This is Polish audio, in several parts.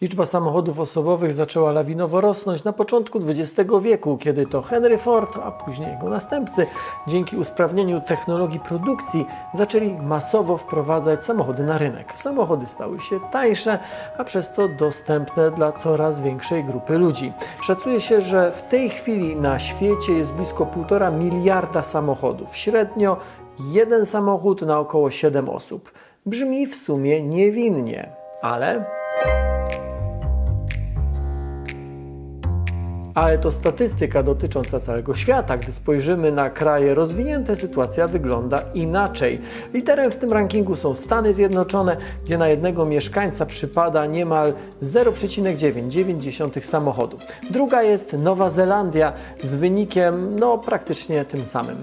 Liczba samochodów osobowych zaczęła lawinowo rosnąć na początku XX wieku, kiedy to Henry Ford, a później jego następcy, dzięki usprawnieniu technologii produkcji, zaczęli masowo wprowadzać samochody na rynek. Samochody stały się tańsze, a przez to dostępne dla coraz większej grupy ludzi. Szacuje się, że w tej chwili na świecie jest blisko 1,5 miliarda samochodów. Średnio jeden samochód na około 7 osób. Brzmi w sumie niewinnie, ale. Música ale to statystyka dotycząca całego świata. Gdy spojrzymy na kraje rozwinięte, sytuacja wygląda inaczej. Literem w tym rankingu są Stany Zjednoczone, gdzie na jednego mieszkańca przypada niemal 0,9 samochodu. Druga jest Nowa Zelandia z wynikiem no, praktycznie tym samym.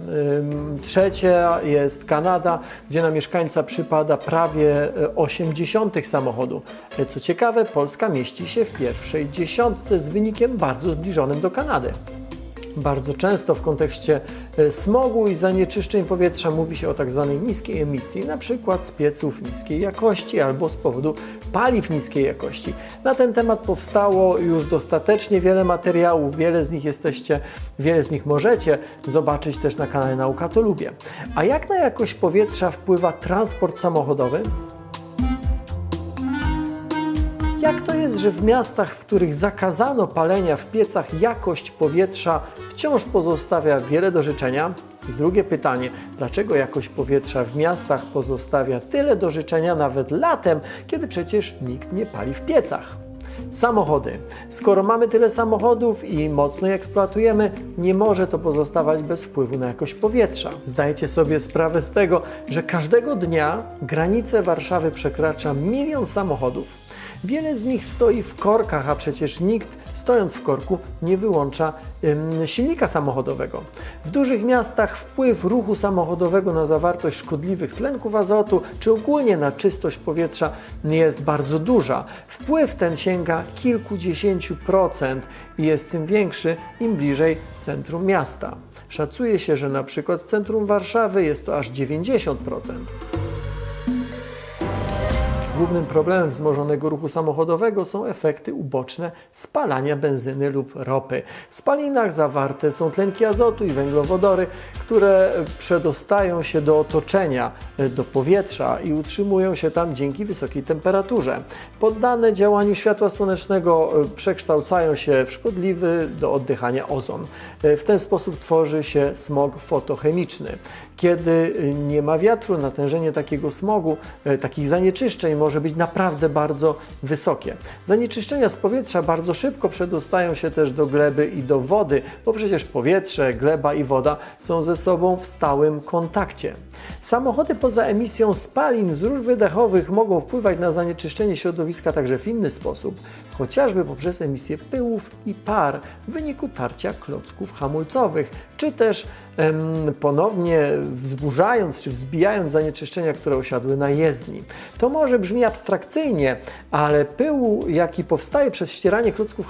Trzecia jest Kanada, gdzie na mieszkańca przypada prawie 80 samochodu. Co ciekawe, Polska mieści się w pierwszej dziesiątce z wynikiem bardzo zbliżonym do Kanady. Bardzo często w kontekście e, smogu i zanieczyszczeń powietrza mówi się o tak zwanej niskiej emisji, na przykład z pieców niskiej jakości albo z powodu paliw niskiej jakości. Na ten temat powstało już dostatecznie wiele materiałów, wiele z nich jesteście, wiele z nich możecie zobaczyć też na kanale Nauka to Lubię. A jak na jakość powietrza wpływa transport samochodowy? Jak to jest, że w miastach, w których zakazano palenia w piecach, jakość powietrza wciąż pozostawia wiele do życzenia? I drugie pytanie, dlaczego jakość powietrza w miastach pozostawia tyle do życzenia nawet latem, kiedy przecież nikt nie pali w piecach? Samochody. Skoro mamy tyle samochodów i mocno je eksploatujemy, nie może to pozostawać bez wpływu na jakość powietrza. Zdajecie sobie sprawę z tego, że każdego dnia granice Warszawy przekracza milion samochodów. Wiele z nich stoi w korkach, a przecież nikt stojąc w korku nie wyłącza silnika samochodowego. W dużych miastach wpływ ruchu samochodowego na zawartość szkodliwych tlenków azotu czy ogólnie na czystość powietrza jest bardzo duża. Wpływ ten sięga kilkudziesięciu procent i jest tym większy im bliżej centrum miasta. Szacuje się, że na przykład w centrum Warszawy jest to aż 90%. Głównym problemem wzmożonego ruchu samochodowego są efekty uboczne spalania benzyny lub ropy. W spalinach zawarte są tlenki azotu i węglowodory, które przedostają się do otoczenia, do powietrza i utrzymują się tam dzięki wysokiej temperaturze. Poddane działaniu światła słonecznego przekształcają się w szkodliwy do oddychania ozon. W ten sposób tworzy się smog fotochemiczny. Kiedy nie ma wiatru, natężenie takiego smogu, takich zanieczyszczeń może być naprawdę bardzo wysokie. Zanieczyszczenia z powietrza bardzo szybko przedostają się też do gleby i do wody, bo przecież powietrze, gleba i woda są ze sobą w stałym kontakcie. Samochody poza emisją spalin z róż wydechowych mogą wpływać na zanieczyszczenie środowiska także w inny sposób, chociażby poprzez emisję pyłów i par w wyniku tarcia klocków hamulcowych, czy też em, ponownie wzburzając czy wzbijając zanieczyszczenia, które osiadły na jezdni. To może brzmi abstrakcyjnie, ale pyłu, jaki powstaje przez ścieranie klocków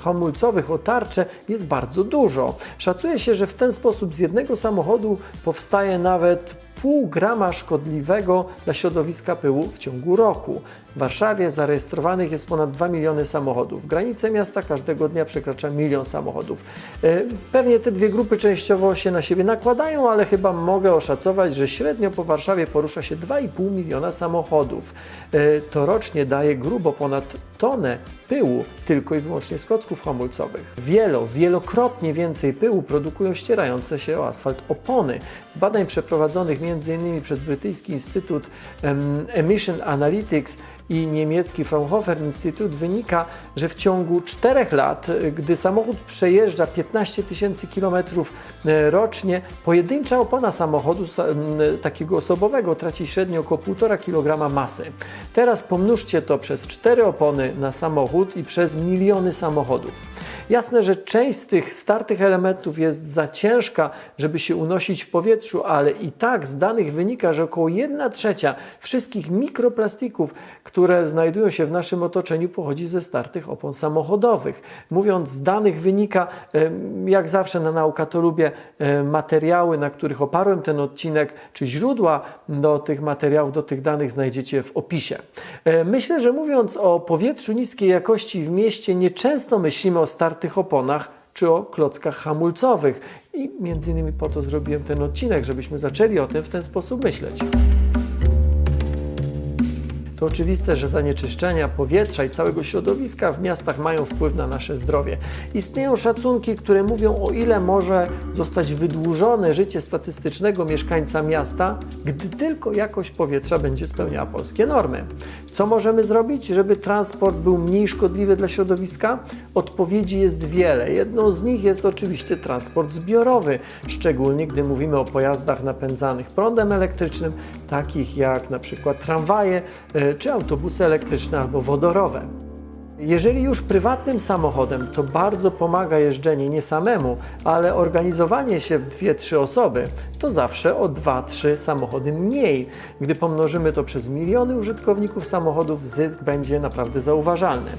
hamulcowych o tarczę, jest bardzo dużo. Szacuje się, że w ten sposób z jednego samochodu powstaje nawet pół grama szkodliwego dla środowiska pyłu w ciągu roku. W Warszawie zarejestrowanych jest ponad 2 miliony samochodów. Granice miasta każdego dnia przekracza milion samochodów. E, pewnie te dwie grupy częściowo się na siebie nakładają, ale chyba mogę oszacować, że średnio po Warszawie porusza się 2,5 miliona samochodów. E, to rocznie daje grubo ponad tonę pyłu tylko i wyłącznie z kocków hamulcowych. Wielo, wielokrotnie więcej pyłu produkują ścierające się o asfalt opony. Z badań przeprowadzonych m.in. przez brytyjski Instytut Emission Analytics i niemiecki Fraunhofer Institut wynika, że w ciągu 4 lat, gdy samochód przejeżdża 15 tysięcy kilometrów e, rocznie, pojedyncza opona samochodu takiego osobowego traci średnio około 1,5 kg masy. Teraz pomnóżcie to przez 4 opony na samochód i przez miliony samochodów. Jasne, że część z tych startych elementów jest za ciężka, żeby się unosić w powietrzu, ale i tak z danych wynika, że około 1 trzecia wszystkich mikroplastików, które znajdują się w naszym otoczeniu, pochodzi ze startych opon samochodowych. Mówiąc z danych wynika, jak zawsze na nauka to lubię, materiały, na których oparłem ten odcinek, czy źródła do tych materiałów, do tych danych znajdziecie w opisie. Myślę, że mówiąc o powietrzu niskiej jakości w mieście, nieczęsto myślimy o startych oponach czy o klockach hamulcowych. I między innymi po to zrobiłem ten odcinek, żebyśmy zaczęli o tym w ten sposób myśleć. To oczywiste, że zanieczyszczenia powietrza i całego środowiska w miastach mają wpływ na nasze zdrowie. Istnieją szacunki, które mówią, o ile może zostać wydłużone życie statystycznego mieszkańca miasta, gdy tylko jakość powietrza będzie spełniała polskie normy. Co możemy zrobić, żeby transport był mniej szkodliwy dla środowiska? Odpowiedzi jest wiele. Jedną z nich jest oczywiście transport zbiorowy, szczególnie gdy mówimy o pojazdach napędzanych prądem elektrycznym, takich jak na przykład tramwaje e, czy autobusy elektryczne albo wodorowe. Jeżeli już prywatnym samochodem, to bardzo pomaga jeżdżenie nie samemu, ale organizowanie się w dwie, trzy osoby to zawsze o dwa, trzy samochody mniej. Gdy pomnożymy to przez miliony użytkowników samochodów, zysk będzie naprawdę zauważalny.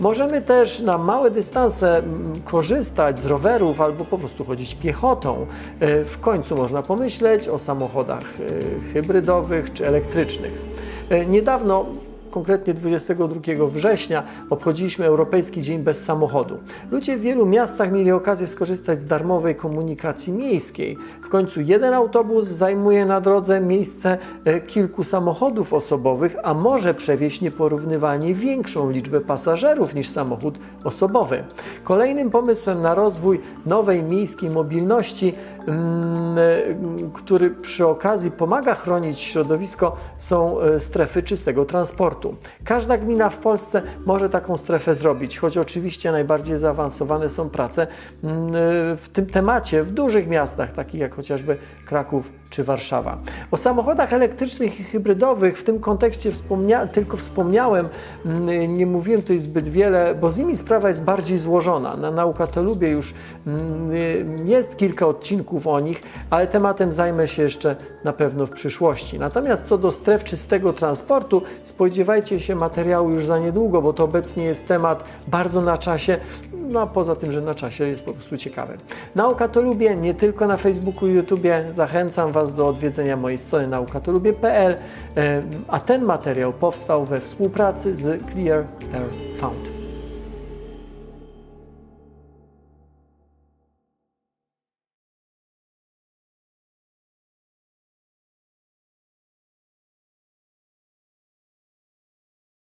Możemy też na małe dystanse mm, korzystać z rowerów albo po prostu chodzić piechotą. E, w końcu można pomyśleć o samochodach e, hybrydowych czy elektrycznych. E, niedawno konkretnie 22 września obchodziliśmy Europejski Dzień Bez Samochodu. Ludzie w wielu miastach mieli okazję skorzystać z darmowej komunikacji miejskiej. W końcu jeden autobus zajmuje na drodze miejsce e, kilku samochodów osobowych, a może przewieźć nieporównywalnie większą liczbę pasażerów niż samochód osobowy. Kolejnym pomysłem na rozwój nowej miejskiej mobilności, który przy okazji pomaga chronić środowisko, są e, strefy czystego transportu. Każda gmina w Polsce może taką strefę zrobić, choć oczywiście najbardziej zaawansowane są prace mm, w tym temacie w dużych miastach, takich jak chociażby Kraków czy Warszawa. O samochodach elektrycznych i hybrydowych w tym kontekście wspomnia tylko wspomniałem, mm, nie mówiłem tutaj zbyt wiele, bo z nimi sprawa jest bardziej złożona. Na Nauka to lubię już mm, jest kilka odcinków o nich, ale tematem zajmę się jeszcze na pewno w przyszłości. Natomiast co do stref czystego transportu, spodziewajcie się materiału już za niedługo, bo to obecnie jest temat bardzo na czasie, no a poza tym, że na czasie jest po prostu ciekawy. Nauka to lubię nie tylko na Facebooku i YouTubie. Zachęcam Was do odwiedzenia mojej strony naukatolubie.pl, a ten materiał powstał we współpracy z Clear Air Found.